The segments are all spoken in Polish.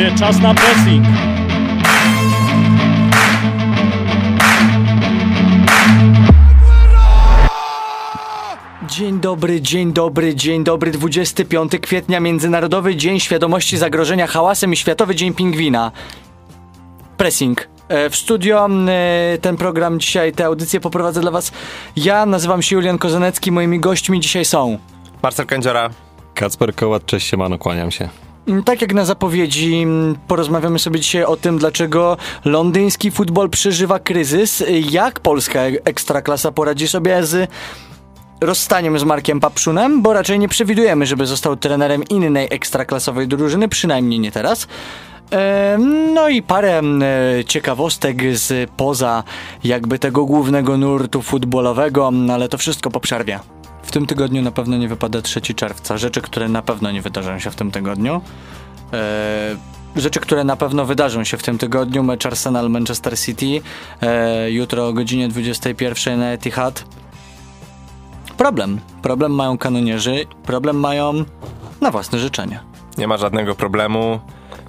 panowie, czas na pressing. Dzień dobry, dzień dobry, dzień dobry. 25 kwietnia, Międzynarodowy Dzień Świadomości Zagrożenia Hałasem i Światowy Dzień Pingwina. Pressing. E, W studio e, ten program dzisiaj, te audycje poprowadzę dla was. Ja nazywam się Julian Kozanecki, moimi gośćmi dzisiaj są Marcel Kędziora. Kacper Kołat, cześć siemano, kłaniam się. Tak jak na zapowiedzi, mm, porozmawiamy sobie dzisiaj o tym, dlaczego londyński futbol przeżywa kryzys, jak polska e- ekstraklasa poradzi sobie z rozstaniem z Markiem Papszunem, bo raczej nie przewidujemy, żeby został trenerem innej ekstraklasowej drużyny, przynajmniej nie teraz. No i parę ciekawostek z poza jakby tego głównego nurtu futbolowego, m, ale to wszystko po przerwie. W tym tygodniu na pewno nie wypada 3 czerwca. Rzeczy, które na pewno nie wydarzą się w tym tygodniu. E, rzeczy, które na pewno wydarzą się w tym tygodniu. Mecz Arsenal-Manchester City. E, jutro o godzinie 21 na Etihad. Problem. Problem mają kanonierzy. Problem mają na własne życzenie. Nie ma żadnego problemu.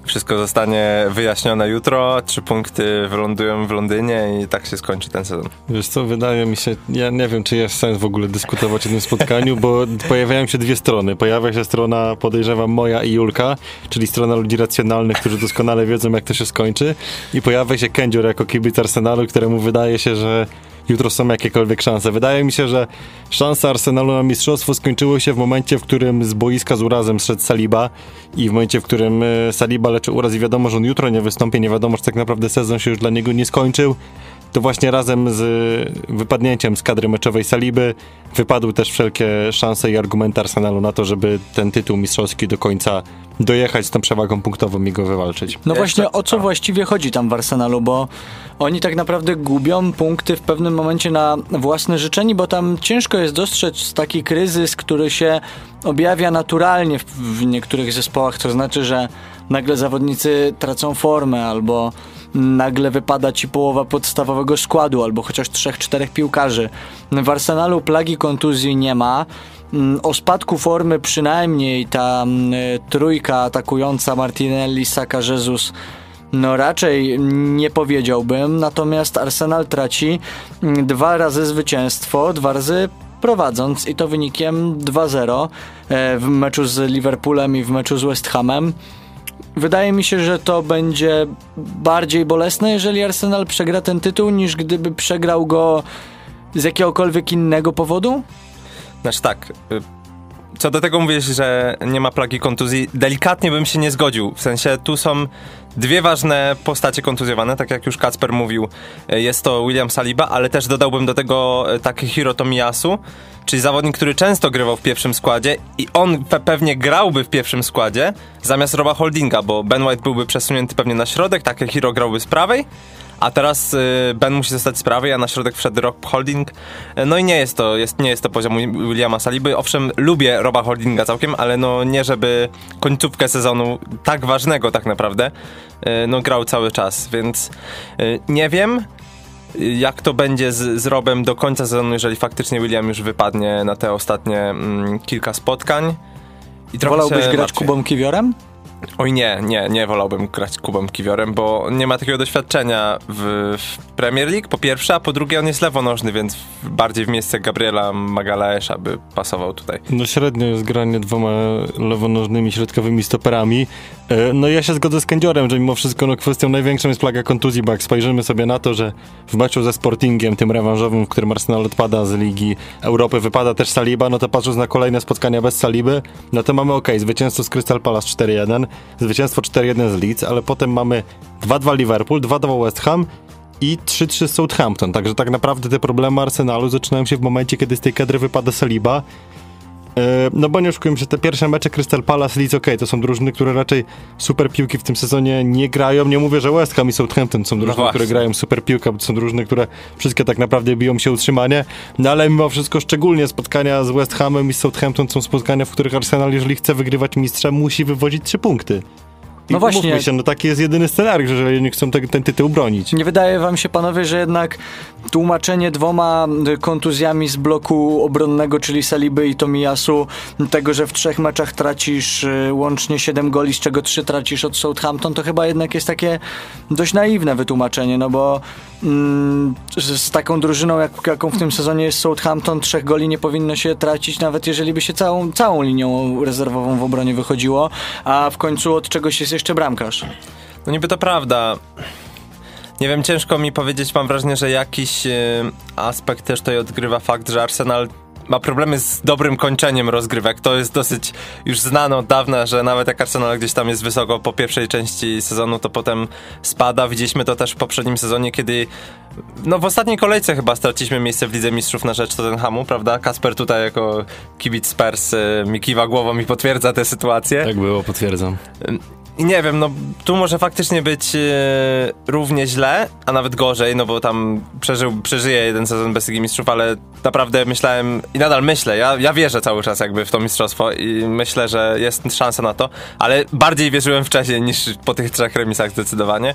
Wszystko zostanie wyjaśnione jutro. Trzy punkty wylądują w Londynie i tak się skończy ten sezon. Wiesz co, wydaje mi się, ja nie wiem, czy jest sens w ogóle dyskutować o tym spotkaniu, bo pojawiają się dwie strony. Pojawia się strona, podejrzewam, moja i Julka, czyli strona ludzi racjonalnych, którzy doskonale wiedzą, jak to się skończy i pojawia się Kędzior jako kibic Arsenalu, któremu wydaje się, że jutro są jakiekolwiek szanse. Wydaje mi się, że szanse Arsenalu na mistrzostwo skończyły się w momencie, w którym z boiska z urazem zszedł Saliba i w momencie, w którym e, Saliba leczy uraz i wiadomo, że on jutro nie wystąpi, nie wiadomo, czy tak naprawdę sezon się już dla niego nie skończył, to właśnie razem z wypadnięciem z kadry meczowej Saliby wypadły też wszelkie szanse i argumenty Arsenalu na to, żeby ten tytuł mistrzowski do końca dojechać z tą przewagą punktową i go wywalczyć. No właśnie o co właściwie chodzi tam w Arsenalu, bo oni tak naprawdę gubią punkty w pewnym momencie na własne życzenie, bo tam ciężko jest dostrzec taki kryzys, który się objawia naturalnie w niektórych zespołach, to znaczy, że nagle zawodnicy tracą formę albo nagle wypada ci połowa podstawowego składu, albo chociaż trzech, czterech piłkarzy. W Arsenalu plagi kontuzji nie ma. Mm, O spadku formy przynajmniej ta mm, trójka atakująca Martinelli, Saka, Jesus no raczej nie powiedziałbym, natomiast Arsenal traci mm, dwa razy zwycięstwo, dwa razy prowadząc i to wynikiem 2-0 e, w meczu z Liverpoolem i w meczu z West Hamem. Wydaje mi się, że to będzie bardziej bolesne, jeżeli Arsenal przegra ten tytuł, niż gdyby przegrał go z jakiegokolwiek innego powodu. Znaczy tak, y, co do tego mówisz, że nie ma plagi kontuzji, delikatnie bym się nie zgodził. W sensie tu są dwie ważne postacie kontuzjowane, tak jak już Kacper mówił, y, jest to William Saliba, ale też dodałbym do tego y, Takehiro Tomiyasu, czyli zawodnik, który często grywał w pierwszym składzie i on pe- pewnie grałby w pierwszym składzie zamiast Roba Holdinga, bo Ben White byłby przesunięty pewnie na środek, Takehiro grałby z prawej, a teraz y, Ben musi zostać z prawej, a na środek wszedł Rob Holding. Y, No i nie jest to, jest, nie jest to poziom Wi- Williama Saliby. Owszem, lubię Roba Holdinga całkiem, ale no nie żeby końcówkę sezonu tak ważnego tak naprawdę, y, no grał cały czas, więc y, nie wiem jak to będzie z, z Robem do końca sezonu, jeżeli faktycznie William już wypadnie na te ostatnie mm, kilka spotkań. I Wolałbyś grać martwię. Kubą Kiwiorem? Oj nie, nie, nie wolałbym grać Kubą Kiwiorem, bo nie ma takiego doświadczenia w, w Premier League, po pierwsze, a po drugie on jest lewonożny, więc bardziej w miejsce Gabriela Magalaesza by pasował tutaj. No średnio jest granie dwoma lewonożnymi środkowymi stoperami. E, No ja się zgodzę z Kędziorem, że mimo wszystko no, kwestią największą jest plaga kontuzji, bo jak spojrzymy sobie na to, że w meczu ze Sportingiem, tym rewanżowym, w którym Arsenal odpada z Ligi Europy, wypada też Saliba, no to patrząc na kolejne spotkania bez Saliby, no to mamy ok, zwycięstwo z Crystal Palace 4-1, zwycięstwo 4-1 z Leeds, ale potem mamy 2-2 Liverpool, 2-2 West Ham i 3-3 Southampton. Także tak naprawdę te problemy Arsenalu zaczynają się w momencie, kiedy z tej kadry wypada Saliba. E, No bo nie oszukujmy się, te pierwsze mecze Crystal Palace, Leeds, okej, to są drużyny, które raczej super piłki w tym sezonie nie grają. Nie mówię, że West Ham i Southampton są drużyny, właśnie. które grają super piłkę, bo to są drużyny, które wszystkie tak naprawdę biją się utrzymanie. No ale mimo wszystko, szczególnie spotkania z West Hamem i Southampton są spotkania, w których Arsenal, jeżeli chce wygrywać mistrzem, musi wywozić trzy punkty. I No właśnie. Się, no taki jest jedyny scenariusz, jeżeli oni chcą ten, ten tytuł bronić. Nie wydaje wam się, panowie, że jednak tłumaczenie dwoma y, kontuzjami z bloku obronnego, czyli Saliby i Tomiyasu, tego, że w trzech meczach tracisz y, łącznie 7 goli, z czego 3 tracisz od Southampton, to chyba jednak jest takie dość naiwne wytłumaczenie, no bo mm, z, z taką drużyną, jak, jaką w tym sezonie jest Southampton, trzech goli nie powinno się tracić, nawet jeżeli by się całą, całą linią rezerwową w obronie wychodziło, a w końcu od czegoś jest jeszcze bramkarz. No niby to prawda. Nie wiem, ciężko mi powiedzieć, mam wrażenie, że jakiś e, aspekt też tutaj odgrywa fakt, że Arsenal ma problemy z dobrym kończeniem rozgrywek. To jest dosyć już znane od dawna, że nawet jak Arsenal gdzieś tam jest wysoko po pierwszej części sezonu, to potem spada. Widzieliśmy to też w poprzednim sezonie, kiedy no w ostatniej kolejce chyba straciliśmy miejsce w Lidze Mistrzów na rzecz Tottenhamu, prawda? Kasper tutaj jako kibic Spurs e, mi kiwa głową i potwierdza tę sytuację. Tak było, potwierdzam. I nie wiem, no tu może faktycznie być e, równie źle, a nawet gorzej, no bo tam przeżył, przeżyje jeden sezon bez Ligi Mistrzów, ale naprawdę myślałem i nadal myślę, ja, ja wierzę cały czas jakby w to mistrzostwo i myślę, że jest szansa na to, ale bardziej wierzyłem wcześniej niż po tych trzech remisach zdecydowanie.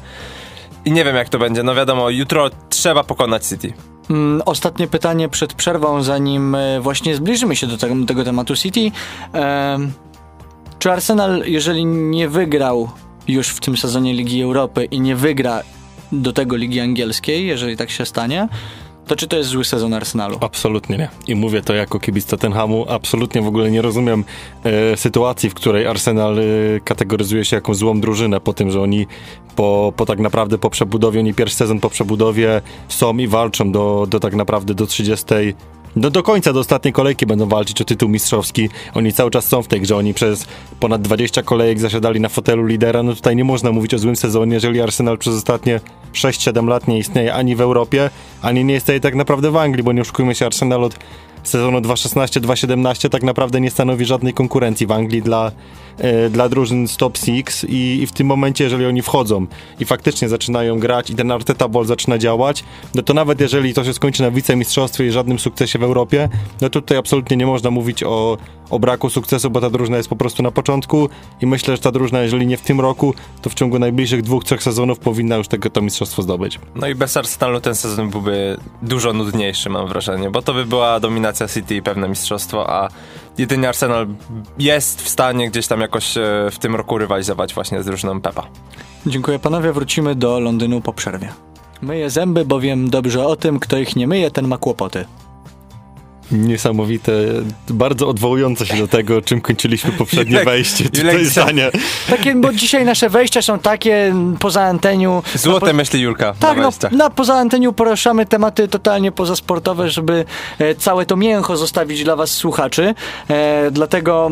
I nie wiem jak to będzie, no wiadomo, jutro trzeba pokonać City. Mm, Ostatnie pytanie przed przerwą, zanim e, właśnie zbliżymy się do tego, tego tematu City. Czy Arsenal, jeżeli nie wygrał już w tym sezonie Ligi Europy i nie wygra do tego Ligi Angielskiej, jeżeli tak się stanie, to czy to jest zły sezon Arsenalu? Absolutnie nie. I mówię to jako kibic Tottenhamu. Absolutnie w ogóle nie rozumiem e, sytuacji, w której Arsenal e, kategoryzuje się jako złą drużynę po tym, że oni po, po tak naprawdę po przebudowie, oni pierwszy sezon po przebudowie są i walczą do, do tak naprawdę do 30 do, do końca, do ostatniej kolejki będą walczyć o tytuł mistrzowski. Oni cały czas są w tej grze. Oni przez ponad 20 kolejek zasiadali na fotelu lidera. No tutaj nie można mówić o złym sezonie, jeżeli Arsenal przez ostatnie 6-7 lat nie istnieje ani w Europie, ani nie istnieje tak naprawdę w Anglii, bo nie oszukujmy się, Arsenal od sezonu 2016-2017 tak naprawdę nie stanowi żadnej konkurencji w Anglii dla, e, dla drużyn z top 6 i, i w tym momencie, jeżeli oni wchodzą i faktycznie zaczynają grać i ten Arteta Ball zaczyna działać, no to nawet jeżeli to się skończy na wicemistrzostwie i żadnym sukcesie w Europie, no to tutaj absolutnie nie można mówić o, o braku sukcesu, bo ta drużyna jest po prostu na początku i myślę, że ta drużyna, jeżeli nie w tym roku, to w ciągu najbliższych dwóch, trzech sezonów powinna już tego to mistrzostwo zdobyć. No i bez Arsenalu ten sezon byłby dużo nudniejszy, mam wrażenie, bo to by była dominacja City i pewne mistrzostwo, a jedynie Arsenal jest w stanie gdzieś tam jakoś e, w tym roku rywalizować właśnie z drużyną Pepa. Dziękuję panowie, wrócimy do Londynu po przerwie. Myję zęby, bo wiem dobrze o tym, kto ich nie myje, ten ma kłopoty. Niesamowite, bardzo odwołujące się do tego, czym kończyliśmy poprzednie Julek- wejście. Tutaj zdanie. Takie, bo dzisiaj nasze wejścia są takie poza anteniu. Złote po- myśli Julka Tak, na no, na poza anteniu poruszamy tematy totalnie pozasportowe, żeby e, całe to mięcho zostawić dla was słuchaczy. E, dlatego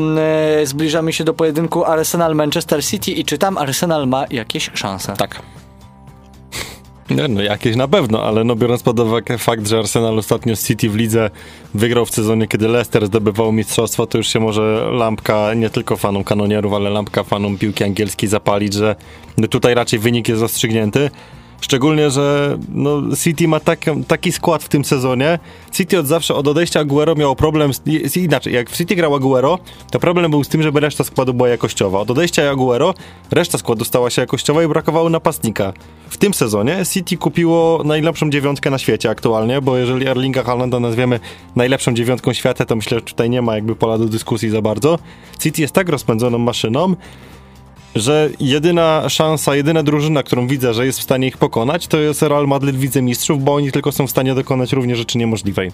e, zbliżamy się do pojedynku Arsenal-Manchester City i czy tam Arsenal ma jakieś szanse? Tak. No, no jakieś na pewno, ale no biorąc pod uwagę fakt, że Arsenal ostatnio z City w lidze wygrał w sezonie, kiedy Leicester zdobywał mistrzostwo, to już się może lampka nie tylko fanom kanonierów, ale lampka fanom piłki angielskiej zapalić, że tutaj raczej wynik jest rozstrzygnięty. Szczególnie, że no, City ma tak, taki skład w tym sezonie. City od zawsze, od odejścia Aguero miało problem, z, inaczej, jak w City grał Aguero, to problem był z tym, żeby reszta składu była jakościowa. Od odejścia Aguero reszta składu stała się jakościowa i brakowało napastnika. W tym sezonie City kupiło najlepszą dziewiątkę na świecie aktualnie, bo jeżeli Erlinga Haalanda nazwiemy najlepszą dziewiątką świata, to myślę, że tutaj nie ma jakby pola do dyskusji za bardzo. City jest tak rozpędzoną maszyną, że jedyna szansa, jedyna drużyna, którą widzę, że jest w stanie ich pokonać, to jest Real Madrid wicemistrzów, bo oni tylko są w stanie dokonać również rzeczy niemożliwej.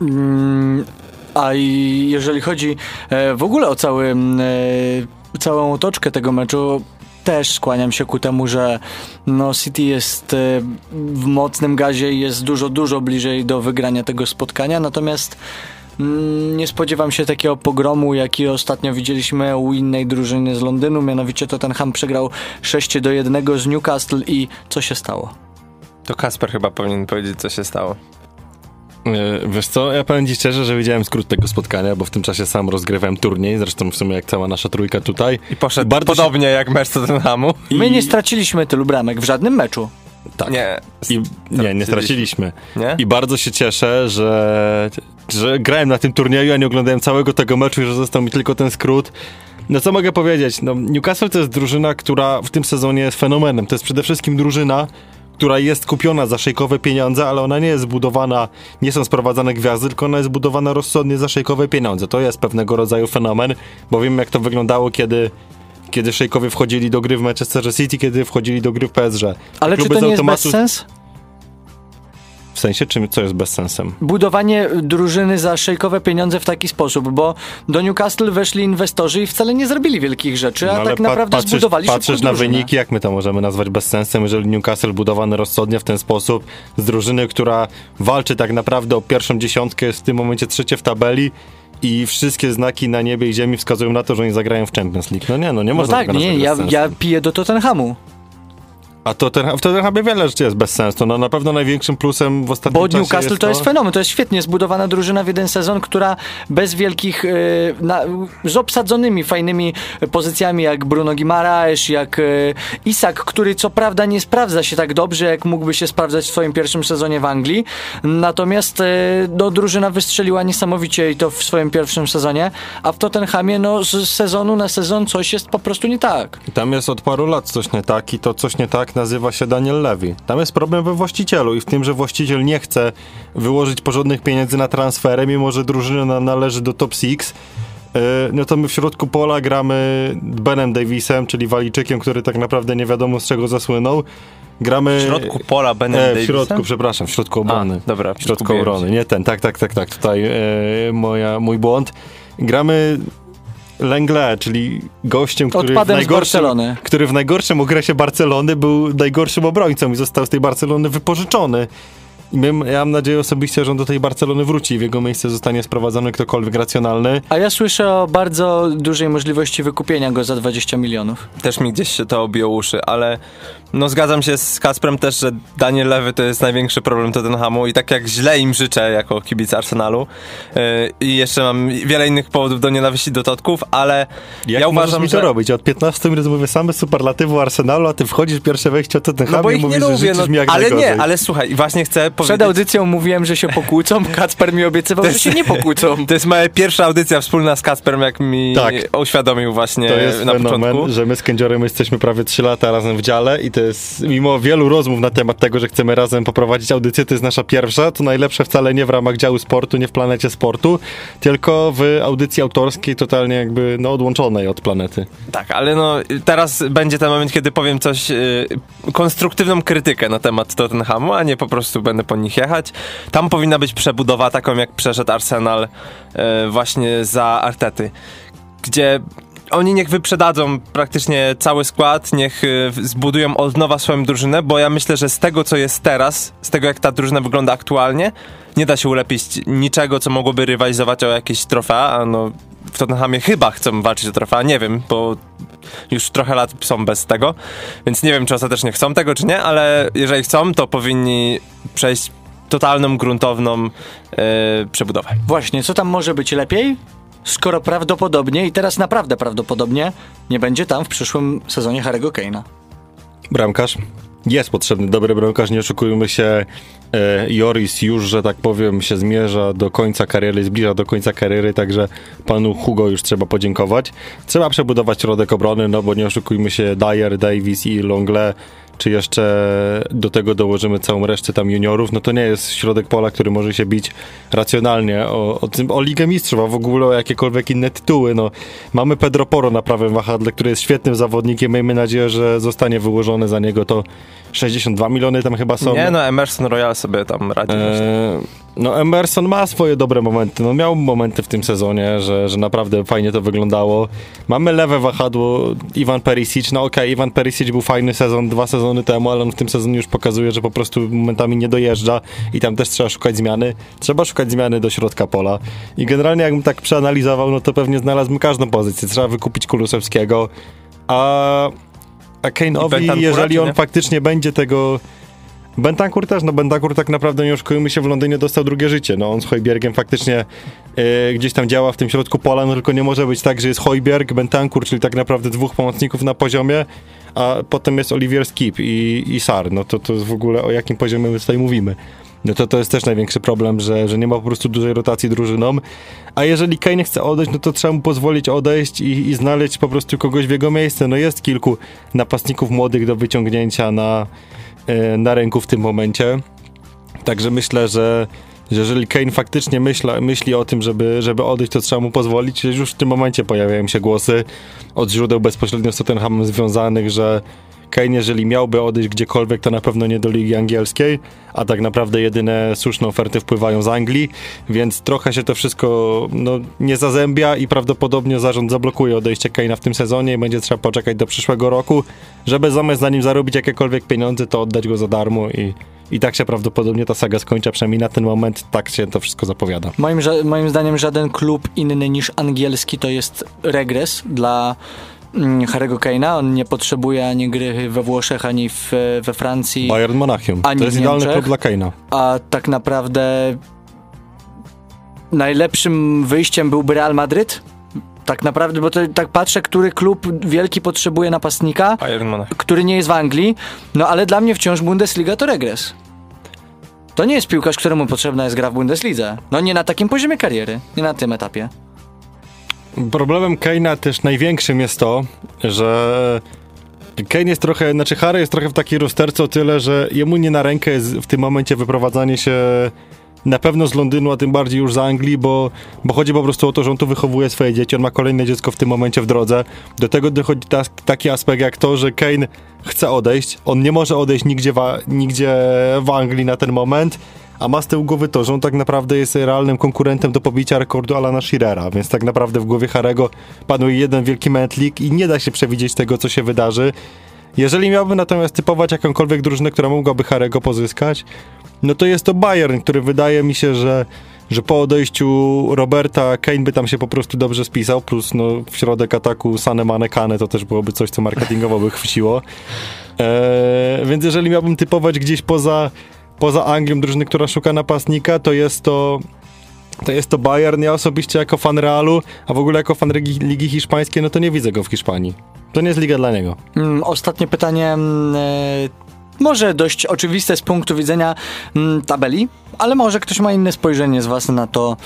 Mm, A jeżeli chodzi e, w ogóle o cały, e, całą otoczkę tego meczu, też skłaniam się ku temu, że no City jest e, w mocnym gazie i jest dużo, dużo bliżej do wygrania tego spotkania, natomiast nie spodziewam się takiego pogromu, jaki ostatnio widzieliśmy u innej drużyny z Londynu, mianowicie Tottenham przegrał 6 do 1 z Newcastle i co się stało? To Kasper chyba powinien powiedzieć, co się stało. Yy, Wiesz co, ja powiem ci szczerze, że widziałem skrót tego spotkania, bo w tym czasie sam rozgrywałem turniej, zresztą w sumie jak cała nasza trójka tutaj. I poszedł Bardzo się- podobnie jak mecz Tottenhamu. My nie straciliśmy tylu bramek w żadnym meczu. Tak. Nie. I, nie, nie straciliśmy. Nie? I bardzo się cieszę, że, że grałem na tym turnieju, a nie oglądałem całego tego meczu i że został mi tylko ten skrót. No co mogę powiedzieć? No, Newcastle to jest drużyna, która w tym sezonie jest fenomenem. To jest przede wszystkim drużyna, która jest kupiona za szejkowe pieniądze, ale ona nie jest zbudowana, nie są sprowadzane gwiazdy, tylko ona jest zbudowana rozsądnie za szejkowe pieniądze. To jest pewnego rodzaju fenomen, bo wiemy jak to wyglądało, kiedy kiedy szejkowie wchodzili do gry w Manchester City, kiedy wchodzili do gry w PSG. Ale Kluby czy to nie jest automatu- bez sens? W sensie, czym, co jest bez sensem? budowanie drużyny za szejkowe pieniądze w taki sposób, bo do Newcastle weszli inwestorzy i wcale nie zrobili wielkich rzeczy, a No, tak pa- naprawdę patrzysz, zbudowali patrzysz na drużynę. wyniki, jak my to możemy nazwać bez sensem, jeżeli Newcastle budowany rozsądnie w ten sposób, z drużyny, która walczy tak naprawdę o pierwszą dziesiątkę, jest w tym momencie trzecie w tabeli i wszystkie znaki na niebie i ziemi wskazują na to, że oni zagrają w Champions League. No nie, no nie No można tak, tego nie, ja, ja piję do Tottenhamu, A to ten, w Tottenhamie wiele rzeczy jest bez sensu. No na pewno największym plusem w ostatnim bo czasie Newcastle jest to jest fenomen, to jest świetnie zbudowana drużyna w jeden sezon, która bez wielkich, e, na, z obsadzonymi fajnymi pozycjami jak Bruno Guimaraes, jak e, Isak, który co prawda nie sprawdza się tak dobrze, jak mógłby się sprawdzać w swoim pierwszym sezonie w Anglii, natomiast e, no, drużyna wystrzeliła niesamowicie i to w swoim pierwszym sezonie, a w Tottenhamie no, z sezonu na sezon coś jest po prostu nie tak. Tam jest od paru lat coś nie tak i to coś nie tak nazywa się Daniel Levy. Tam jest problem we właścicielu i w tym, że właściciel nie chce wyłożyć porządnych pieniędzy na transfery, mimo że drużyna należy do top 6. No to my w środku pola gramy Benem Davisem, czyli Walijczykiem, który tak naprawdę nie wiadomo z czego zasłynął. Gramy... W środku pola Benem E, w Davisem? środku, przepraszam, w środku obrony. A, dobra, w środku obrony, się. nie ten, tak, tak, tak, tak, tutaj e, moja, mój błąd. Gramy Lengle, czyli gościem, który w, Odpadem najgorszym, Barcelony. który w najgorszym okresie Barcelony był najgorszym obrońcą i został z tej Barcelony wypożyczony. I my, ja mam nadzieję osobiście, że on do tej Barcelony wróci i w jego miejsce zostanie sprowadzony ktokolwiek racjonalny. A ja słyszę o bardzo dużej możliwości wykupienia go za 20 milionów. Też mi gdzieś się to obie uszy, ale no zgadzam się z Kasprem też, że Daniel Lewy to jest największy problem Tottenhamu i tak jak źle im życzę jako kibic Arsenalu yy, i jeszcze mam wiele innych powodów do nienawiści do Totków, ale Jak ja uważam, mi że... to robić? Od 15 minut mówię same superlatywy o Arsenalu, a ty wchodzisz pierwsze wejście od Tottenhamu No bo i ich nie mówisz, że lubię, no, mi jak ale najgorzej. nie, ale słuchaj, właśnie chcę Przed powiedzieć... audycją mówiłem, że się pokłócą, Kacper mi obiecywał, że się nie pokłócą. To jest moja pierwsza audycja wspólna z Kasperem, jak mi Tak. uświadomił właśnie To jest na fenomen, początku. że my z Kędziorem jesteśmy prawie 3 lata razem w dziale i to jest, mimo wielu rozmów na temat tego, że chcemy razem poprowadzić audycję, to jest nasza pierwsza, to najlepsze wcale nie w ramach działu sportu, nie w planecie sportu, tylko w audycji autorskiej, totalnie jakby no, odłączonej od planety. Tak, ale no teraz będzie ten moment, kiedy powiem coś, y, konstruktywną krytykę na temat Tottenhamu, a nie po prostu będę po nich jechać. Tam powinna być przebudowa taką, jak przeszedł Arsenal y, właśnie za Artety, gdzie oni niech wyprzedadzą praktycznie cały skład, niech y, zbudują od nowa swoją drużynę, bo ja myślę, że z tego, co jest teraz, z tego, jak ta drużyna wygląda aktualnie, nie da się ulepić niczego, co mogłoby rywalizować o jakieś trofea, no w Tottenhamie chyba chcą walczyć o trofea, nie wiem, bo już trochę lat są bez tego, więc nie wiem, czy ostatecznie chcą tego, czy nie, ale jeżeli chcą, to powinni przejść totalną, gruntowną e, przebudowę. Właśnie, co tam może być lepiej? Skoro prawdopodobnie, i teraz naprawdę prawdopodobnie, nie będzie tam w przyszłym sezonie Harry'ego Kane'a. Bramkarz. Jest potrzebny dobry bramkarz, nie oszukujmy się. E, Joris już, że tak powiem, się zmierza do końca kariery, zbliża do końca kariery, także panu Hugo już trzeba podziękować. Trzeba przebudować środek obrony, no bo nie oszukujmy się, Dyer, Davis i Longle, czy jeszcze do tego dołożymy całą resztę tam juniorów, no to nie jest środek pola, który może się bić racjonalnie o, o, tym, o Ligę Mistrzów, a w ogóle o jakiekolwiek inne tytuły. No, mamy Pedro Poro na prawym wahadle, który jest świetnym zawodnikiem. Miejmy nadzieję, że zostanie wyłożone za niego to 62 miliony tam chyba są. Nie no, Emerson Royal sobie tam radzi. Eee, no Emerson ma swoje dobre momenty, no miał momenty w tym sezonie, że, że naprawdę fajnie to wyglądało. Mamy lewe wahadło, Iwan Perisic, no okej, Iwan Perisic był fajny sezon, dwa sezony temu, ale on w tym sezonie już pokazuje, że po prostu momentami nie dojeżdża i tam też trzeba szukać zmiany. Trzeba szukać zmiany do środka pola i generalnie jakbym tak przeanalizował, no to pewnie znalazłbym każdą pozycję. Trzeba wykupić Kulusewskiego, a, a Kane'owi, jeżeli on nie? faktycznie będzie tego Bentancur też, no Bentancur tak naprawdę nie oszukujmy się, w Londynie dostał drugie życie. No on z Hojbiergiem faktycznie e, gdzieś tam działa w tym środku pola, no tylko nie może być tak, że jest Hojbierg, Bentancur, czyli tak naprawdę dwóch pomocników na poziomie, a potem jest Olivier Skip i, i Sar. No to, to w ogóle o jakim poziomie my tutaj mówimy. no to to jest też największy problem, że, że nie ma po prostu dużej rotacji drużyną. A jeżeli Kane chce odejść, no to trzeba mu pozwolić odejść i, i znaleźć po prostu kogoś w jego miejsce. No jest kilku napastników młodych do wyciągnięcia na, na ręku w tym momencie. Także myślę, że jeżeli Kane faktycznie myśla, myśli o tym, żeby, żeby odejść, to trzeba mu pozwolić. Już w tym momencie pojawiają się głosy od źródeł bezpośrednio z Tottenhamem związanych, że Kane, jeżeli miałby odejść gdziekolwiek, to na pewno nie do ligi angielskiej, a tak naprawdę jedyne słuszne oferty wpływają z Anglii, więc trochę się to wszystko no, nie zazębia i prawdopodobnie zarząd zablokuje odejście Kane'a w tym sezonie i będzie trzeba poczekać do przyszłego roku, żeby zamiast na nim zarobić jakiekolwiek pieniądze, to oddać go za darmo i i tak się prawdopodobnie ta saga skończy, przynajmniej na ten moment tak się to wszystko zapowiada. Moim, moim zdaniem żaden klub inny niż angielski to jest regres dla Harry'ego Kane'a. On nie potrzebuje ani gry we Włoszech, ani w, we Francji. Bayern Monachium. Ani to jest idealny klub dla Kane'a. A tak naprawdę najlepszym wyjściem byłby Real Madryd. Tak naprawdę, bo to tak patrzę, który klub wielki potrzebuje napastnika, który nie jest w Anglii, no ale dla mnie wciąż Bundesliga to regres. To nie jest piłkarz, któremu potrzebna jest gra w Bundeslidze. No nie na takim poziomie kariery, nie na tym etapie. Problemem Kane'a też największym jest to, że Kane jest trochę, znaczy Harry jest trochę w takiej rozterce o tyle, że jemu nie na rękę jest w tym momencie wyprowadzanie się na pewno z Londynu, a tym bardziej już z Anglii, bo, bo chodzi po prostu o to, że on tu wychowuje swoje dzieci, on ma kolejne dziecko w tym momencie w drodze. Do tego dochodzi ta, taki aspekt jak to, że Kane chce odejść, on nie może odejść nigdzie, wa, nigdzie w Anglii na ten moment, a ma z tyłu głowy to, że on tak naprawdę jest realnym konkurentem do pobicia rekordu Alana Shearera, więc tak naprawdę w głowie Harego panuje jeden wielki mętlik i nie da się przewidzieć tego, co się wydarzy. Jeżeli miałby natomiast typować jakąkolwiek drużynę, która mogłaby Harego pozyskać, no to jest to Bayern, który wydaje mi się, że, że po odejściu Roberta Kane by tam się po prostu dobrze spisał, plus no, w środek ataku Sane Mane Kane to też byłoby coś, co marketingowo by chwyciło. Eee, więc jeżeli miałbym typować gdzieś poza, poza Anglią drużyny, która szuka napastnika, to jest to to jest to Bayern. Ja osobiście jako fan Realu, a w ogóle jako fan Ligi, Ligi Hiszpańskiej, no to nie widzę go w Hiszpanii. To nie jest liga dla niego. Mm, ostatnie pytanie. Mm, e, może dość oczywiste z punktu widzenia mm, tabeli, ale może ktoś ma inne spojrzenie z was na to.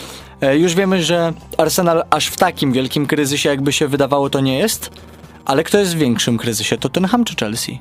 E, już wiemy, że Arsenal aż w takim wielkim kryzysie, jakby się wydawało, to nie jest. Ale kto jest w większym kryzysie? To Tottenham czy Chelsea?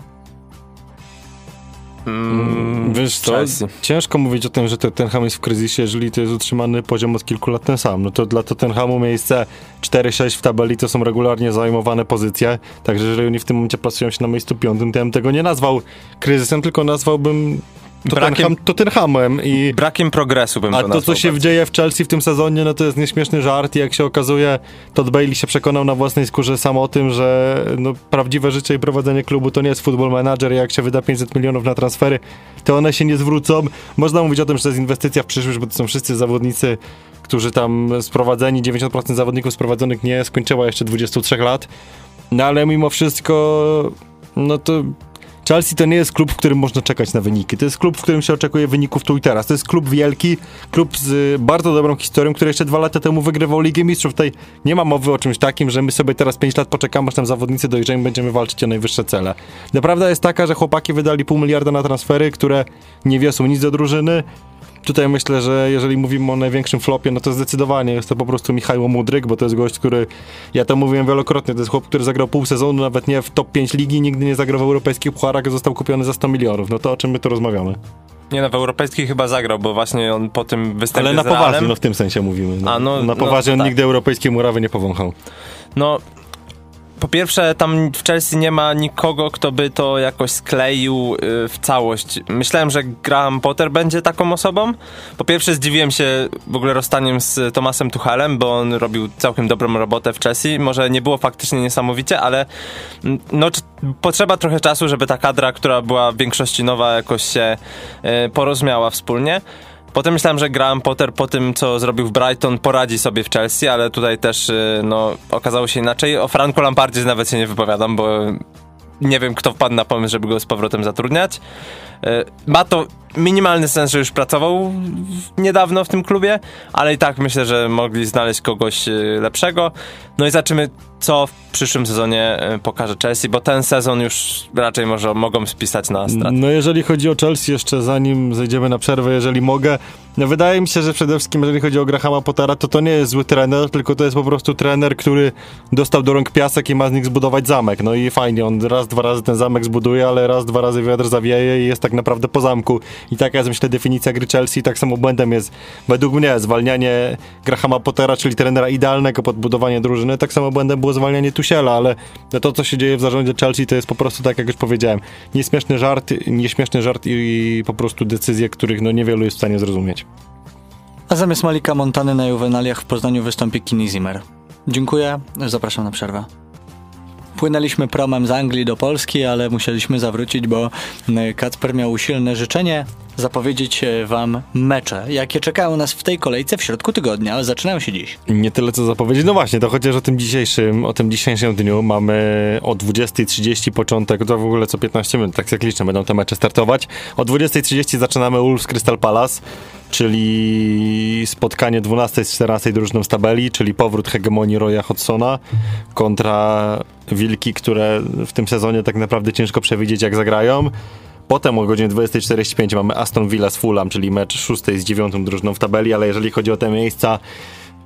Mm, Wiesz co, Chelsea. ciężko mówić o tym, że Tottenham jest w kryzysie, jeżeli to jest utrzymany poziom od kilku lat ten sam. No to dla Tottenhamu miejsce 4-6 w tabeli to są regularnie zajmowane pozycje, także jeżeli oni w tym momencie plasują się na miejscu piątym, to ja bym tego nie nazwał kryzysem, tylko nazwałbym Tottenham, Tottenhamem i... Brakiem progresu bym A to, co się dzieje w Chelsea w tym sezonie, no to jest nieśmieszny żart i jak się okazuje, Todd Bailey się przekonał na własnej skórze sam o tym, że no, prawdziwe życie i prowadzenie klubu to nie jest football manager jak się wyda 500 milionów na transfery, to one się nie zwrócą. Można mówić o tym, że to jest inwestycja w przyszłość, bo to są wszyscy zawodnicy, którzy tam sprowadzeni, 90% zawodników sprowadzonych nie skończyła jeszcze 23 lat, no ale mimo wszystko, no to Chelsea to nie jest klub, w którym można czekać na wyniki. To jest klub, w którym się oczekuje wyników tu i teraz. To jest klub wielki, klub z bardzo dobrą historią, który jeszcze dwa lata temu wygrywał Ligę Mistrzów. Tutaj nie ma mowy o czymś takim, że my sobie teraz pięć lat poczekamy, aż tam zawodnicy dojrzeją będziemy walczyć o najwyższe cele. Naprawdę jest taka, że chłopaki wydali pół miliarda na transfery, które nie wiosą nic do drużyny, Tutaj myślę, że jeżeli mówimy o największym flopie, no to zdecydowanie jest to po prostu Michał Mudryk, bo to jest gość, który, ja to mówiłem wielokrotnie, to jest chłop, który zagrał pół sezonu, nawet nie w top 5 ligi, nigdy nie zagrał w europejskich pucharach, został kupiony za 100 milionów. No to o czym my tu rozmawiamy? Nie, no w europejskich chyba zagrał, bo właśnie on po tym występie Ale na poważnie, no w tym sensie mówimy. No. A, no, na no, poważnie no, on tak. nigdy europejskiej murawy nie powąchał. No, po pierwsze, tam w Chelsea nie ma nikogo, kto by to jakoś skleił y, w całość. Myślałem, że Graham Potter będzie taką osobą. Po pierwsze, zdziwiłem się w ogóle rozstaniem z Tomasem Tuchelem, bo on robił całkiem dobrą robotę w Chelsea. Może nie było faktycznie niesamowicie, ale mm, no, potrzeba trochę czasu, żeby ta kadra, która była w większości nowa, jakoś się y, porozmiała wspólnie. Potem myślałem, że Graham Potter po tym, co zrobił w Brighton, poradzi sobie w Chelsea, ale tutaj też y, no, okazało się inaczej. O Franku Lampardzie nawet się nie wypowiadam, bo nie wiem, kto wpadł na pomysł, żeby go z powrotem zatrudniać. E, ma to minimalny sens, że już pracował niedawno w tym klubie, ale i tak myślę, że mogli znaleźć kogoś e, lepszego. No i zobaczymy, co w przyszłym sezonie e, pokaże Chelsea, bo ten sezon już raczej może mogą spisać na stratę. No jeżeli chodzi o Chelsea, jeszcze zanim zejdziemy na przerwę, jeżeli mogę, no wydaje mi się, że przede wszystkim jeżeli chodzi o Grahama Pottera, to to nie jest zły trener, tylko to jest po prostu trener, który dostał do rąk piasek i ma z nich zbudować zamek. No i fajnie, on raz, dwa razy ten zamek zbuduje, ale raz, dwa razy wiatr zawieje i jest tak naprawdę po zamku. I taka jest myślę definicja gry Chelsea, tak samo błędem jest według mnie zwalnianie Grahama Pottera, czyli trenera idealnego pod budowanie drużyny, tak samo błędem było zwalnianie Tusiela, ale to, co się dzieje w zarządzie Chelsea, to jest po prostu tak, jak już powiedziałem, nieśmieszny żart, nieśmieszny żart i po prostu decyzje, których no niewielu jest w stanie zrozumieć. A zamiast Malika Montany na Juvenaliach w Poznaniu wystąpi Kini Zimmer. Dziękuję, zapraszam na przerwę. Płynęliśmy promem z Anglii do Polski, ale musieliśmy zawrócić, bo Kacper miał usilne życzenie zapowiedzieć y, wam mecze, jakie czekają nas w tej kolejce w środku tygodnia. Zaczynają się dziś. Nie tyle co zapowiedzieć. No właśnie, to chociaż o tym dzisiejszym, o tym dzisiejszym dniu mamy o 20.30 początek, to w ogóle co 15 minut, tak cyklicznie będą te mecze startować. O 20.30 zaczynamy Wolves Crystal Palace, czyli spotkanie 12 z 14 drużyną z tabeli, czyli powrót hegemonii Roya Hodgsona kontra Wilki, które w tym sezonie tak naprawdę ciężko przewidzieć jak zagrają. Potem o godzinie 20.45 mamy Aston Villa z Fulham, czyli mecz 6 z 9 drużyną w tabeli, ale jeżeli chodzi o te miejsca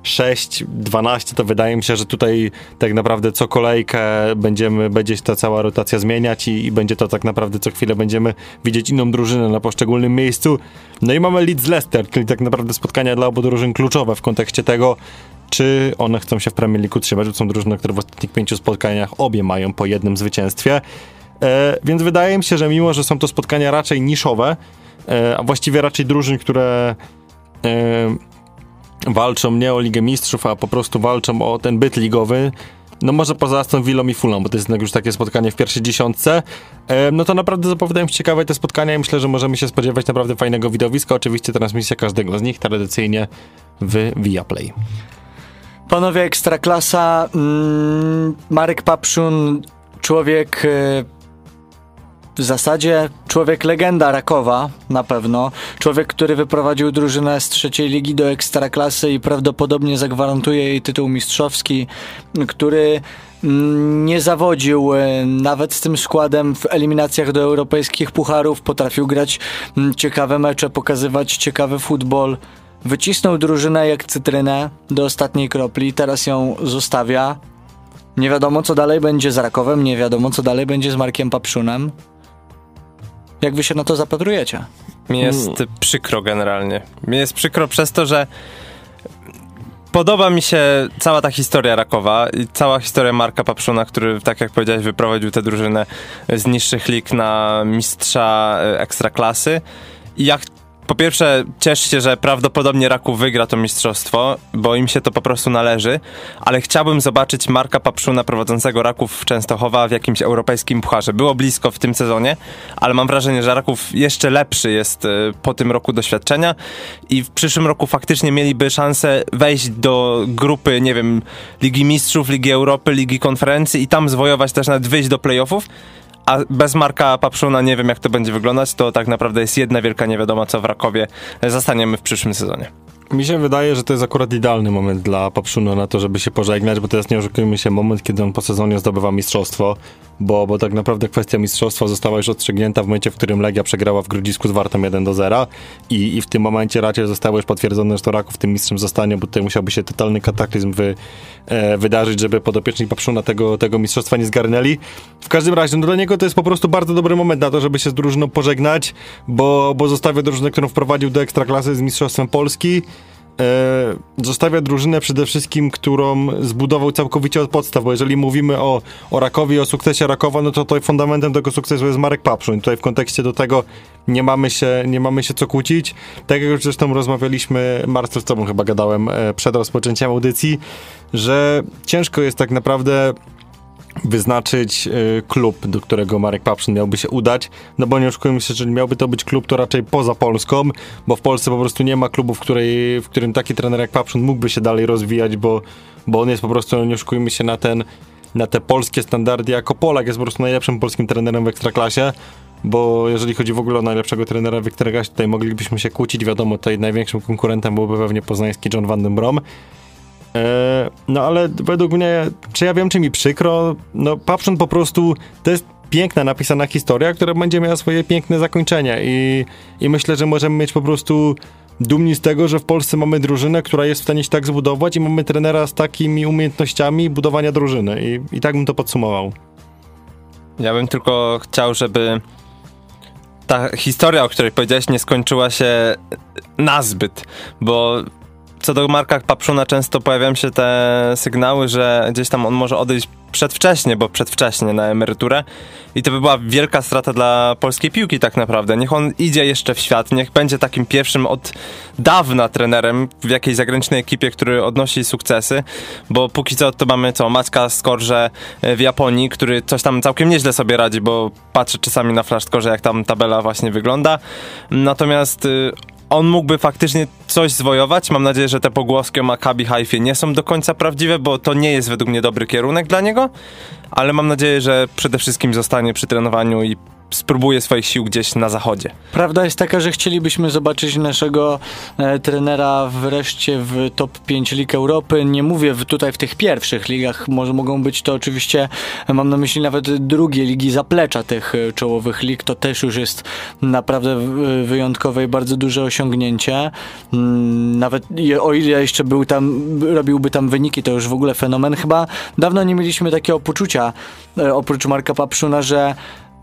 6, 12, to wydaje mi się, że tutaj tak naprawdę co kolejkę będziemy, będzie się ta cała rotacja zmieniać i, i będzie to tak naprawdę co chwilę będziemy widzieć inną drużynę na poszczególnym miejscu. No i mamy Leeds Leicester, czyli tak naprawdę spotkania dla obu drużyn kluczowe w kontekście tego, czy one chcą się w Premier League utrzymać, bo są drużyny, które w ostatnich pięciu spotkaniach obie mają po jednym zwycięstwie. E, więc wydaje mi się, że mimo, że są to spotkania raczej niszowe, e, a właściwie raczej drużyn, które e, walczą nie o Ligę Mistrzów, a po prostu walczą o ten byt ligowy, no może poza Aston Villą i Fulham, bo to jest już takie spotkanie w pierwszej dziesiątce, no to naprawdę zapowiadają się ciekawe te spotkania i myślę, że możemy się spodziewać naprawdę fajnego widowiska. Oczywiście transmisja każdego z nich tradycyjnie w Viaplay. Panowie Ekstraklasa, mm, Marek Papszun, człowiek e, w zasadzie człowiek legenda Rakowa, na pewno. Człowiek, który wyprowadził drużynę z trzeciej ligi do Ekstraklasy i prawdopodobnie zagwarantuje jej tytuł mistrzowski, który mm, nie zawodził e, nawet z tym składem w eliminacjach do europejskich pucharów, potrafił grać mm, ciekawe mecze, pokazywać ciekawy futbol. Wycisnął drużynę jak cytrynę do ostatniej kropli, teraz ją zostawia. Nie wiadomo, co dalej będzie z Rakowem, nie wiadomo, co dalej będzie z Markiem Papszunem. Jak wy się na to zapatrujecie? Mi jest przykro generalnie. Mi jest przykro przez to, że podoba mi się cała ta historia Rakowa i cała historia Marka Papszuna, który, tak jak powiedziałeś, wyprowadził tę drużynę z niższych lig na mistrza e, ekstraklasy. I jak po pierwsze, cieszę się, że prawdopodobnie Raków wygra to mistrzostwo, bo im się to po prostu należy, ale chciałbym zobaczyć Marka Papszuna prowadzącego Raków w Częstochowa w jakimś europejskim pucharze. Było blisko w tym sezonie, ale mam wrażenie, że Raków jeszcze lepszy jest e, po tym roku doświadczenia i w przyszłym roku faktycznie mieliby szansę wejść do grupy, nie wiem, Ligi Mistrzów, Ligi Europy, Ligi Konferencji i tam zwojować też nawet wyjść do playoffów. A bez Marka Papszuna nie wiem, jak to będzie wyglądać. To tak naprawdę jest jedna wielka niewiadoma, co w Rakowie zastaniemy w przyszłym sezonie. Mi się wydaje, że to jest akurat idealny moment dla Papszuna na to, żeby się pożegnać, bo jest, nie oszukujmy się, moment, kiedy on po sezonie zdobywa mistrzostwo, bo, bo tak naprawdę kwestia mistrzostwa została już odstrzygnięta w momencie, w którym Legia przegrała w Grodzisku z Wartą 1 do 0 i, i w tym momencie raczej zostało już potwierdzone, że to Raków tym mistrzem zostanie, bo tutaj musiałby się totalny kataklizm wy, e, wydarzyć, żeby podopieczni Papszuna tego, tego mistrzostwa nie zgarnęli. W każdym razie, no dla niego to jest po prostu bardzo dobry moment na to, żeby się z drużyną pożegnać, bo, bo zostawia drużynę, którą wprowadził do Ekstraklasy z Mistrzostwem Polski, zostawia drużynę przede wszystkim, którą zbudował całkowicie od podstaw, bo jeżeli mówimy o, o Rakowie, o sukcesie Rakowa, no to tutaj fundamentem tego sukcesu jest Marek Papszun. Tutaj w kontekście do tego nie mamy się, nie mamy się co kłócić. Tak jak już zresztą rozmawialiśmy, Marcel, z tobą chyba gadałem e, przed rozpoczęciem audycji, że ciężko jest tak naprawdę wyznaczyć y, klub, do którego Marek Papszyn miałby się udać, no bo nie oszukujmy się, że miałby to być klub to raczej poza Polską, bo w Polsce po prostu nie ma klubu, w, której, w którym taki trener jak Papszyn mógłby się dalej rozwijać, bo, bo on jest po prostu, nie oszukujmy się, na ten na te polskie standardy jako Polak jest po prostu najlepszym polskim trenerem w Ekstraklasie. bo jeżeli chodzi w ogóle o najlepszego trenera Wiktora Gaś, tutaj moglibyśmy się kłócić, wiadomo, tutaj największym konkurentem byłby pewnie poznański John Van den Brom. E, no ale według mnie, czy ja wiem, czy mi przykro, no Papszun po prostu, to jest piękna, napisana historia, która będzie miała swoje piękne zakończenie i, i myślę, że możemy mieć po prostu dumni z tego, że w Polsce mamy drużynę, która jest w stanie się tak zbudować i mamy trenera z takimi umiejętnościami budowania drużyny i, i tak bym to podsumował. Ja bym tylko chciał, żeby ta historia, o której powiedziałeś, nie skończyła się nazbyt, bo co do Marka Papszuna często pojawiają się te sygnały, że gdzieś tam on może odejść przedwcześnie, bo przedwcześnie na emeryturę i to by była wielka strata dla polskiej piłki tak naprawdę. Niech on idzie jeszcze w świat, niech będzie takim pierwszym od dawna trenerem w jakiejś zagranicznej ekipie, który odnosi sukcesy, bo póki co to mamy co, Maćka Skorze e, w Japonii, który coś tam całkiem nieźle sobie radzi, bo patrzę czasami na Flash Skorze, jak tam tabela właśnie wygląda. Natomiast y, on mógłby faktycznie coś zwojować. Mam nadzieję, że te pogłoski o Maccabi Haifie nie są do końca prawdziwe, bo to nie jest według mnie dobry kierunek dla niego, ale mam nadzieję, że przede wszystkim zostanie przy trenowaniu i spróbuje swoich sił gdzieś na zachodzie. Prawda jest taka, że chcielibyśmy zobaczyć naszego e, trenera wreszcie w top 5 lig Europy. Nie mówię w, tutaj w tych pierwszych ligach, może mogą być to oczywiście, mam na myśli nawet drugie ligi zaplecza tych e, czołowych lig. To też już jest naprawdę wyjątkowe i bardzo duże osiągnięcie. Mm, nawet o ile jeszcze był tam, robiłby tam wyniki, to już w ogóle fenomen. Chyba dawno nie mieliśmy takiego poczucia, e, oprócz Marka Papszuna, że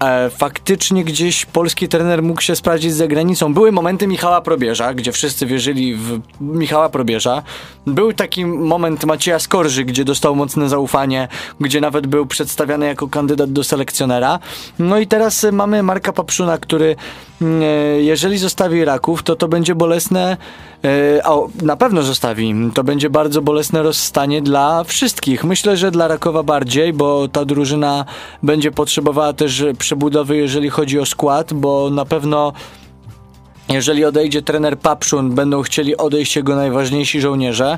e, faktycznie gdzieś polski trener mógł się sprawdzić za granicą. Były momenty Michała Probierza, gdzie wszyscy wierzyli w Michała Probierza. Był taki moment Macieja Skorży, gdzie dostał mocne zaufanie, gdzie nawet był przedstawiany jako kandydat do selekcjonera. No i teraz mamy Marka Papszuna, który mm, e, jeżeli zostawi Raków, to to będzie bolesne e, a na pewno zostawi. To będzie bardzo bolesne rozstanie dla wszystkich. Myślę, że dla Rakowa bardziej, bo ta drużyna będzie potrzebowała też przebudowy, jeżeli chodzi o skład, bo na pewno jeżeli odejdzie trener Papszun, będą chcieli odejść jego najważniejsi żołnierze.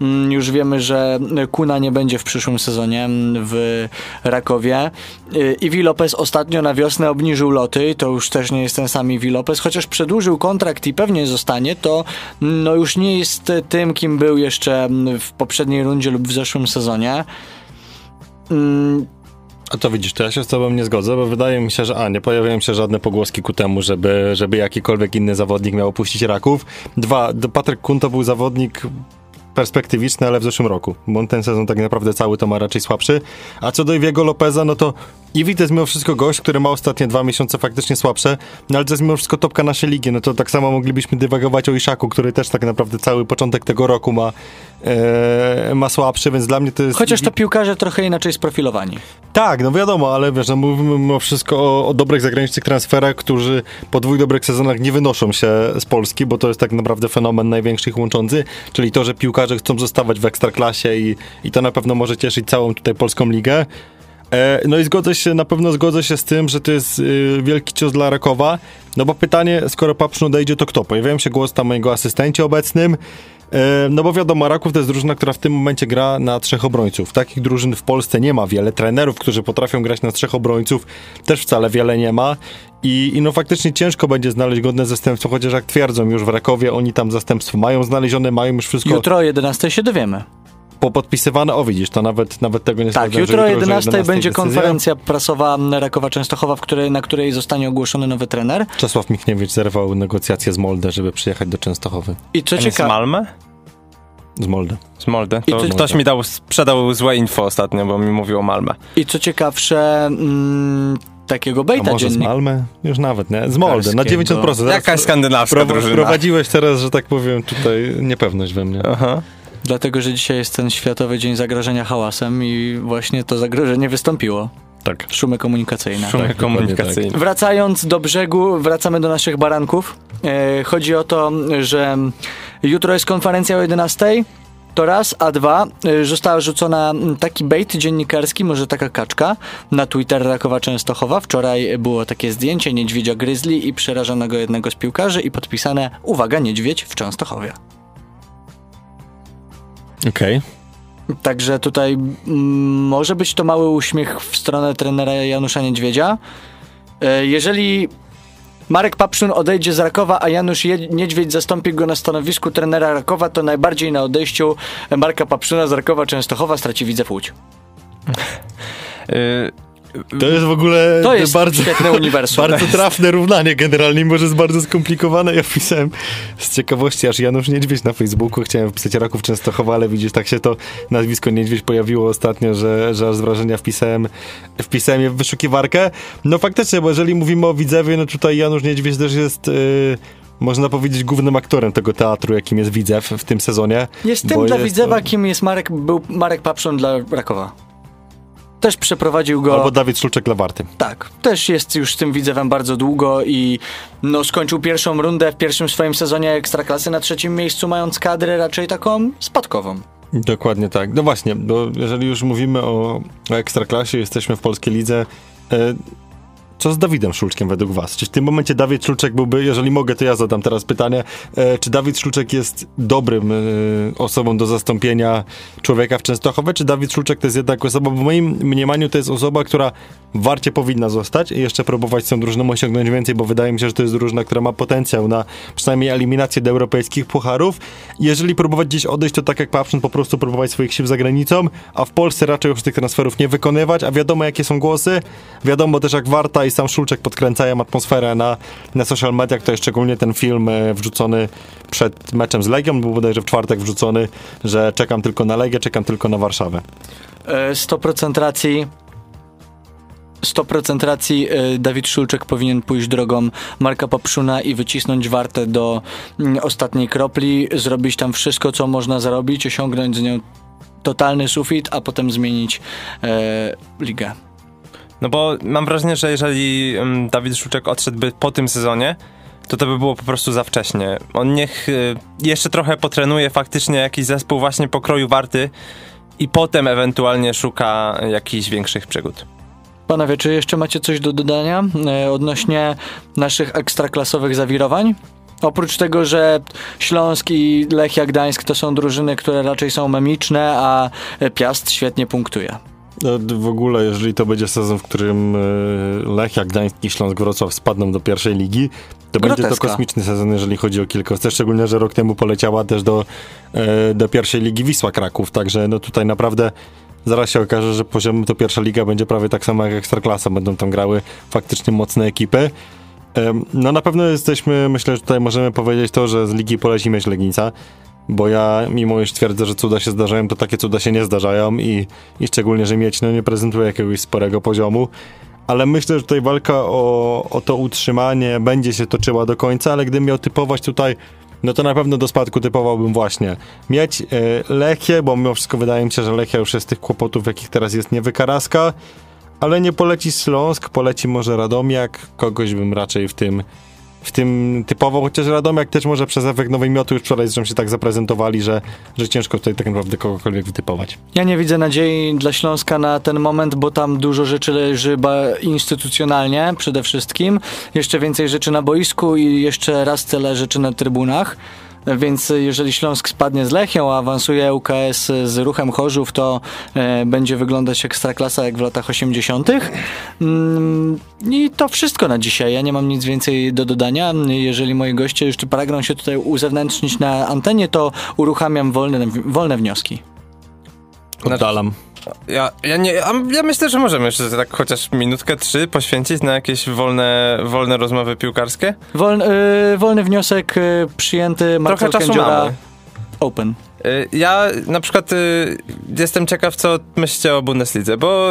Mm, Już wiemy, że Kuna nie będzie w przyszłym sezonie mm, w Rakowie. Y, Iwi Lopez ostatnio na wiosnę obniżył loty, to już też nie jest ten sam Iwi Lopez, chociaż przedłużył kontrakt i pewnie zostanie, to mm, no już nie jest tym, kim był jeszcze w poprzedniej rundzie lub w zeszłym sezonie. A to widzisz, to ja się z tobą nie zgodzę, bo wydaje mi się, że a, nie pojawiają się żadne pogłoski ku temu, żeby, żeby jakikolwiek inny zawodnik miał opuścić Raków. Dwa, Patryk Kun to był zawodnik perspektywiczny, ale w zeszłym roku, bo on ten sezon tak naprawdę cały to ma raczej słabszy. A co do Iwiego Lopeza, no to To jest mimo wszystko gość, który ma ostatnie dwa miesiące faktycznie słabsze, no ale to jest mimo wszystko topka naszej ligi, no to tak samo moglibyśmy dywagować o Iszaku, który też tak naprawdę cały początek tego roku ma, e, ma słabszy, więc dla mnie to jest... chociaż to piłkarze trochę inaczej sprofilowani. Tak, no wiadomo, ale wiesz, no mówimy mimo wszystko o, o dobrych zagranicznych transferach, którzy po dwóch dobrych sezonach nie wynoszą się z Polski, bo to jest tak naprawdę fenomen największy ich łączący, czyli to, że piłkarze chcą zostawać w ekstraklasie i, i to na pewno może cieszyć całą tutaj polską ligę. E, no i zgodzę się, na pewno zgodzę się z tym, że to jest y, wielki cios dla Rakowa, no bo pytanie, skoro Papszun odejdzie, to kto? Pojawiają się głos tam mojego asystencie obecnym, E, No bo wiadomo, Raków to jest drużyna, która w tym momencie gra na trzech obrońców. Takich drużyn w Polsce nie ma wiele. Trenerów, którzy potrafią grać na trzech obrońców, też wcale wiele nie ma. I, I no faktycznie ciężko będzie znaleźć godne zastępstwo, chociaż jak twierdzą już w Rakowie, oni tam zastępstwo mają znalezione, mają już wszystko Jutro o 11 się dowiemy. Popodpisywane. O widzisz, to nawet, nawet tego nie Tak, sprawdzałem, że jutro o że 11 będzie decyzja. konferencja prasowa Rakowa Częstochowa, w której, na której zostanie ogłoszony nowy trener. Czesław Michniewicz zerwał negocjacje z Molde, żeby przyjechać do Częstochowy. I co A nie z ciekawe, Malmę? Z Molde. Z Molde. I To to- ktoś mi dał, sprzedał złe info ostatnio, bo mi mówił o Malmę. i co ciekawsze, mm, takiego A bejta może z dziennik. Malmę? Już nawet, nie? Z Molde, na Piłkarskiego. 90%. Zaraz Jakaś skandynawska Pro, drużyna. prowadziłeś teraz, że tak powiem, tutaj niepewność we mnie. Aha. Dlatego, że dzisiaj jest ten Światowy Dzień Zagrożenia Hałasem i właśnie to zagrożenie wystąpiło. Tak. Szumy komunikacyjne. Szumy Tak, komunikacyjne. Wracając do brzegu, wracamy do naszych baranków. E, chodzi o to, że jutro jest konferencja o 11. To raz, a dwa, e, została rzucona taki bait dziennikarski, może taka kaczka, na Twitter Rakowa Częstochowa. Wczoraj było takie zdjęcie niedźwiedzia grizzly i przerażonego jednego z piłkarzy i podpisane, uwaga, niedźwiedź w Częstochowie. Okej. Także tutaj mm, może być to mały uśmiech w stronę trenera Janusza Niedźwiedzia. E, Jeżeli Marek Papszun odejdzie z Rakowa, a Janusz Niedźwiedź zastąpi go na stanowisku trenera Rakowa, to najbardziej na odejściu Marka Papszuna z Rakowa Częstochowa straci Widzew Łódź. To jest w ogóle To jest bardzo, świetne uniwersum. bardzo trafne równanie generalnie, może jest bardzo skomplikowane. Ja wpisałem z ciekawości, aż Janusz Niedźwiedź na Facebooku, chciałem wpisać Raków Częstochowa, ale widzisz, tak się to nazwisko Niedźwiedź pojawiło ostatnio, że, że aż z wrażenia wpisałem, wpisałem je w wyszukiwarkę. No faktycznie, bo jeżeli mówimy o Widzewie, no tutaj Janusz Niedźwiedź też jest... Yy, można powiedzieć głównym aktorem tego teatru, jakim jest Widzew w tym sezonie. Jest tym dla jest Widzewa, to- kim jest Marek, był Marek Papszun dla Rakowa. Też przeprowadził go... Albo Dawid Szulczek-Lewarty. Tak, też jest już tym widzewem bardzo długo i no, skończył pierwszą rundę w pierwszym swoim sezonie Ekstraklasy na trzecim miejscu, mając kadrę raczej taką spadkową. Dokładnie tak. No właśnie, bo jeżeli już mówimy o, o ekstraklasie, jesteśmy w polskiej lidze. E, co z Dawidem Szulczkiem według was? Czy w tym momencie Dawid Szulczek byłby, jeżeli mogę, to ja zadam teraz pytanie, e, czy Dawid Szulczek jest dobrym e, osobą do zastąpienia człowieka w Częstochowie, czy Dawid Szulczek to jest jednak osoba, w moim mniemaniu to jest osoba, która Warcie powinna zostać i jeszcze próbować z tą drużyną osiągnąć więcej, bo wydaje mi się, że to jest drużyna, która ma potencjał na przynajmniej eliminację do europejskich pucharów. Jeżeli próbować gdzieś odejść, to tak jak Papszyn, po prostu próbować swoich sił za granicą, a w Polsce raczej już tych transferów nie wykonywać, a wiadomo jakie są głosy, wiadomo też jak Warta i sam Szulczek podkręcają atmosferę na, na social mediach, to jest szczególnie ten film e, wrzucony przed meczem z Legią, był bodajże w czwartek wrzucony, że czekam tylko na Legię, czekam tylko na Warszawę. E, 100% racji. 100% racji e, Dawid Szulczek powinien pójść drogą Marka Papszuna i wycisnąć wartę do mm, ostatniej kropli, zrobić tam wszystko, co można zrobić, osiągnąć z nią totalny sufit, a potem zmienić e, ligę. No bo mam wrażenie, że jeżeli Dawid Szulczek odszedłby po tym sezonie, to to by było po prostu za wcześnie. On niech y, jeszcze trochę potrenuje faktycznie jakiś zespół właśnie pokroju warty i potem ewentualnie szuka jakichś większych przygód. Panowie, czy jeszcze macie coś do dodania e, odnośnie naszych ekstraklasowych zawirowań? Oprócz tego, że Śląsk i Lechia Gdańsk to są drużyny, które raczej są memiczne, a Piast świetnie punktuje. No, w ogóle, jeżeli to będzie sezon, w którym e, Lechia, Gdańsk i Śląsk Wrocław spadną do pierwszej ligi, to będzie to Groteska. kosmiczny sezon, jeżeli chodzi o kilkowce, szczególnie, że rok temu poleciała też do, e, do pierwszej ligi Wisła Kraków, także no tutaj naprawdę zaraz się okaże, że poziom to pierwsza liga będzie prawie tak samo jak Ekstraklasa, będą tam grały faktycznie mocne ekipy. No na pewno jesteśmy, myślę, że tutaj możemy powiedzieć to, że z ligi poleci mieć Legnica, bo ja mimo iż twierdzę, że cuda się zdarzają, to takie cuda się nie zdarzają i, i szczególnie, że mieć no, nie prezentuje jakiegoś sporego poziomu. Ale myślę, że tutaj walka o, o to utrzymanie będzie się toczyła do końca, ale gdybym miał typować tutaj, no to na pewno do spadku typowałbym właśnie mieć Lechię, bo mimo wszystko wydaje mi się, że Lechia już jest tych kłopotów, jakich teraz jest niewykaraska, ale nie poleci Śląsk, poleci może Radomiak, kogoś bym raczej w tym w tym typowo, chociaż Radomiak też może przez efekt nowej miotu już wczoraj się tak zaprezentowali, że, że ciężko tutaj tak naprawdę kogokolwiek wytypować. Ja nie widzę nadziei dla Śląska na ten moment, bo tam dużo rzeczy leży instytucjonalnie przede wszystkim. Jeszcze więcej rzeczy na boisku i jeszcze raz tyle rzeczy na trybunach. Więc jeżeli Śląsk spadnie z Lechią, a awansuje UKS z ruchem Chorzów, to e, będzie wyglądać ekstraklasa jak w latach 80. Mm, I to wszystko na dzisiaj. Ja nie mam nic więcej do dodania. Jeżeli moi goście jeszcze pragną się tutaj uzewnętrznić na antenie, to uruchamiam wolne, wolne wnioski. Oddalam. Ja, ja, nie, ja, myślę, że możemy jeszcze tak chociaż minutkę, trzy poświęcić na jakieś wolne, wolne rozmowy piłkarskie. Wolny, y, wolny wniosek y, przyjęty Marcel Trochę czasu mamy. Open. Y, Ja na przykład y, jestem ciekaw, co myślicie o Bundeslidze, bo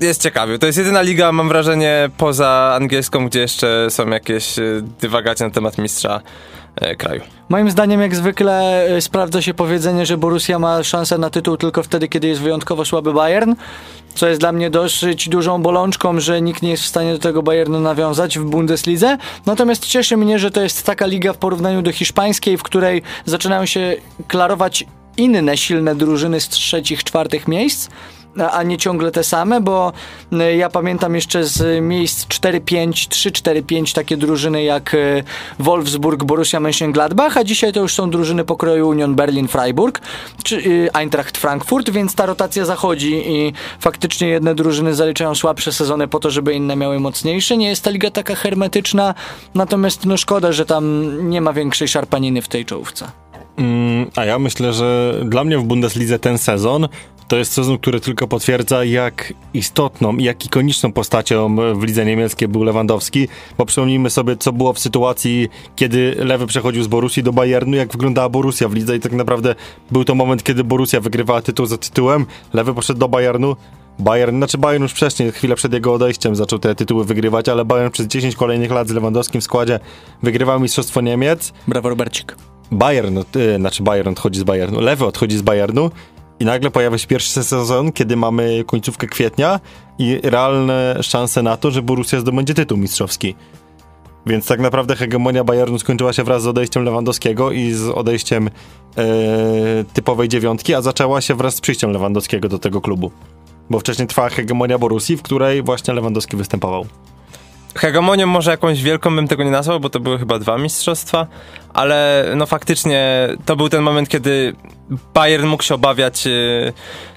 jest ciekawie. To jest jedyna liga, mam wrażenie, poza angielską, gdzie jeszcze są jakieś y, dywagacje na temat mistrza kraju. Moim zdaniem jak zwykle y, sprawdza się powiedzenie, że Borussia ma szansę na tytuł tylko wtedy, kiedy jest wyjątkowo słaby Bayern, co jest dla mnie dosyć dużą bolączką, że nikt nie jest w stanie do tego Bayernu nawiązać w Bundeslidze. Natomiast cieszy mnie, że to jest taka liga w porównaniu do hiszpańskiej, w której zaczynają się klarować inne silne drużyny z trzecich, czwartych miejsc. A nie ciągle te same, bo y, ja pamiętam jeszcze z miejsc 4-5, 3-4-5 takie drużyny jak y, Wolfsburg, Borussia Mönchengladbach, a dzisiaj to już są drużyny pokroju Union Berlin, Freiburg czy y, Eintracht Frankfurt, więc ta rotacja zachodzi i faktycznie jedne drużyny zaliczają słabsze sezony po to, żeby inne miały mocniejsze. Nie jest ta liga taka hermetyczna, natomiast no szkoda, że tam nie ma większej szarpaniny w tej czołówce. Mm, a ja myślę, że dla mnie w Bundeslidze ten sezon to jest sezon, który tylko potwierdza, jak istotną i jak ikoniczną postacią w lidze niemieckiej był Lewandowski, bo przypomnijmy sobie, co było w sytuacji, kiedy Lewy przechodził z Borussii do Bayernu, jak wyglądała Borussia w lidze i tak naprawdę był to moment, kiedy Borussia wygrywała tytuł za tytułem, Lewy poszedł do Bayernu, Bayern, znaczy Bayern już wcześniej, chwilę przed jego odejściem zaczął te tytuły wygrywać, ale Bayern przez 10 kolejnych lat z Lewandowskim w składzie wygrywał Mistrzostwo Niemiec, Brawo, Robercik. Bayern, y, znaczy Bayern odchodzi z Bayernu, Lewy odchodzi z Bayernu i nagle pojawia się pierwszy sezon, kiedy mamy końcówkę kwietnia i realne szanse na to, że Borussia zdobędzie tytuł mistrzowski. Więc tak naprawdę hegemonia Bayernu skończyła się wraz z odejściem Lewandowskiego i z odejściem e, typowej dziewiątki, a zaczęła się wraz z przyjściem Lewandowskiego do tego klubu. Bo wcześniej trwała hegemonia Borussii, w której właśnie Lewandowski występował. Hegemonią może jakąś wielką bym tego nie nazwał, bo to były chyba dwa mistrzostwa, ale no faktycznie to był ten moment, kiedy Bayern mógł się obawiać y,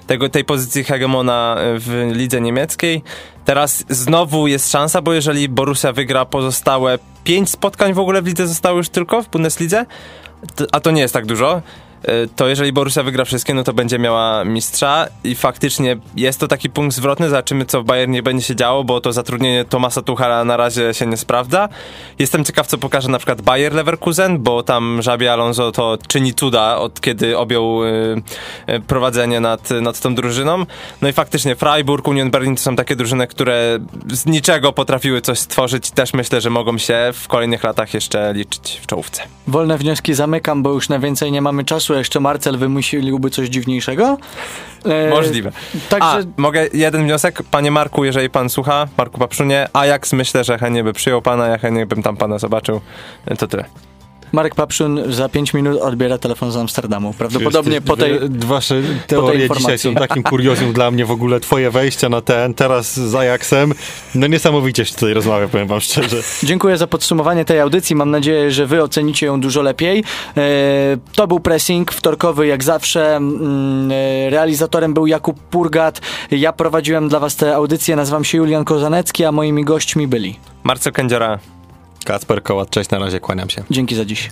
tego, tej pozycji hegemona w lidze niemieckiej. Teraz znowu jest szansa, bo jeżeli Borussia wygra pozostałe pięć spotkań w ogóle w lidze zostało już tylko w Bundeslidze, a to nie jest tak dużo, y, to jeżeli Borussia wygra wszystkie, no to będzie miała mistrza i faktycznie jest to taki punkt zwrotny, zobaczymy co w Bayernie będzie się działo, bo to zatrudnienie Tomasa Tuchela na razie się nie sprawdza. Jestem ciekaw, co pokaże na przykład Bayer Leverkusen, bo tam Żabi Alonso to czyni cuda od kiedy objął y, y, prowadzenie nad, nad tą drużyną. No i faktycznie Freiburg, Union Berlin to są takie drużyny, które z niczego potrafiły coś stworzyć też myślę, że mogą się w kolejnych latach jeszcze liczyć w czołówce. Wolne wnioski zamykam, bo już na więcej nie mamy czasu. A Jeszcze Marcel wymyśliłby coś dziwniejszego. E, Możliwe. Także A, mogę jeden wniosek? Panie Marku, jeżeli pan słucha, Marku Papszunie, Ajax myślę, że chętnie by przyjął pana, ja chętnie bym tam pana zobaczył. To tyle. Marek Papszun za 5 minut odbiera telefon z Amsterdamu. Prawdopodobnie po tej... Wasze teorie dzisiaj informacji. są takim kuriozum dla mnie w ogóle. Twoje wejścia na ten, teraz z Ajaxem. No niesamowicie się tutaj rozmawia, powiem wam szczerze. Dziękuję za podsumowanie tej audycji. Mam nadzieję, że wy ocenicie ją dużo lepiej. E, To był pressing wtorkowy, jak zawsze. Mm, e, Realizatorem był Jakub Purgat. Ja prowadziłem dla was tę audycję. Nazywam się Julian Kozanecki, a moimi gośćmi byli. Marcel Kędziora, Kacper Kołat, cześć, na razie, kłaniam się. Dzięki za dziś.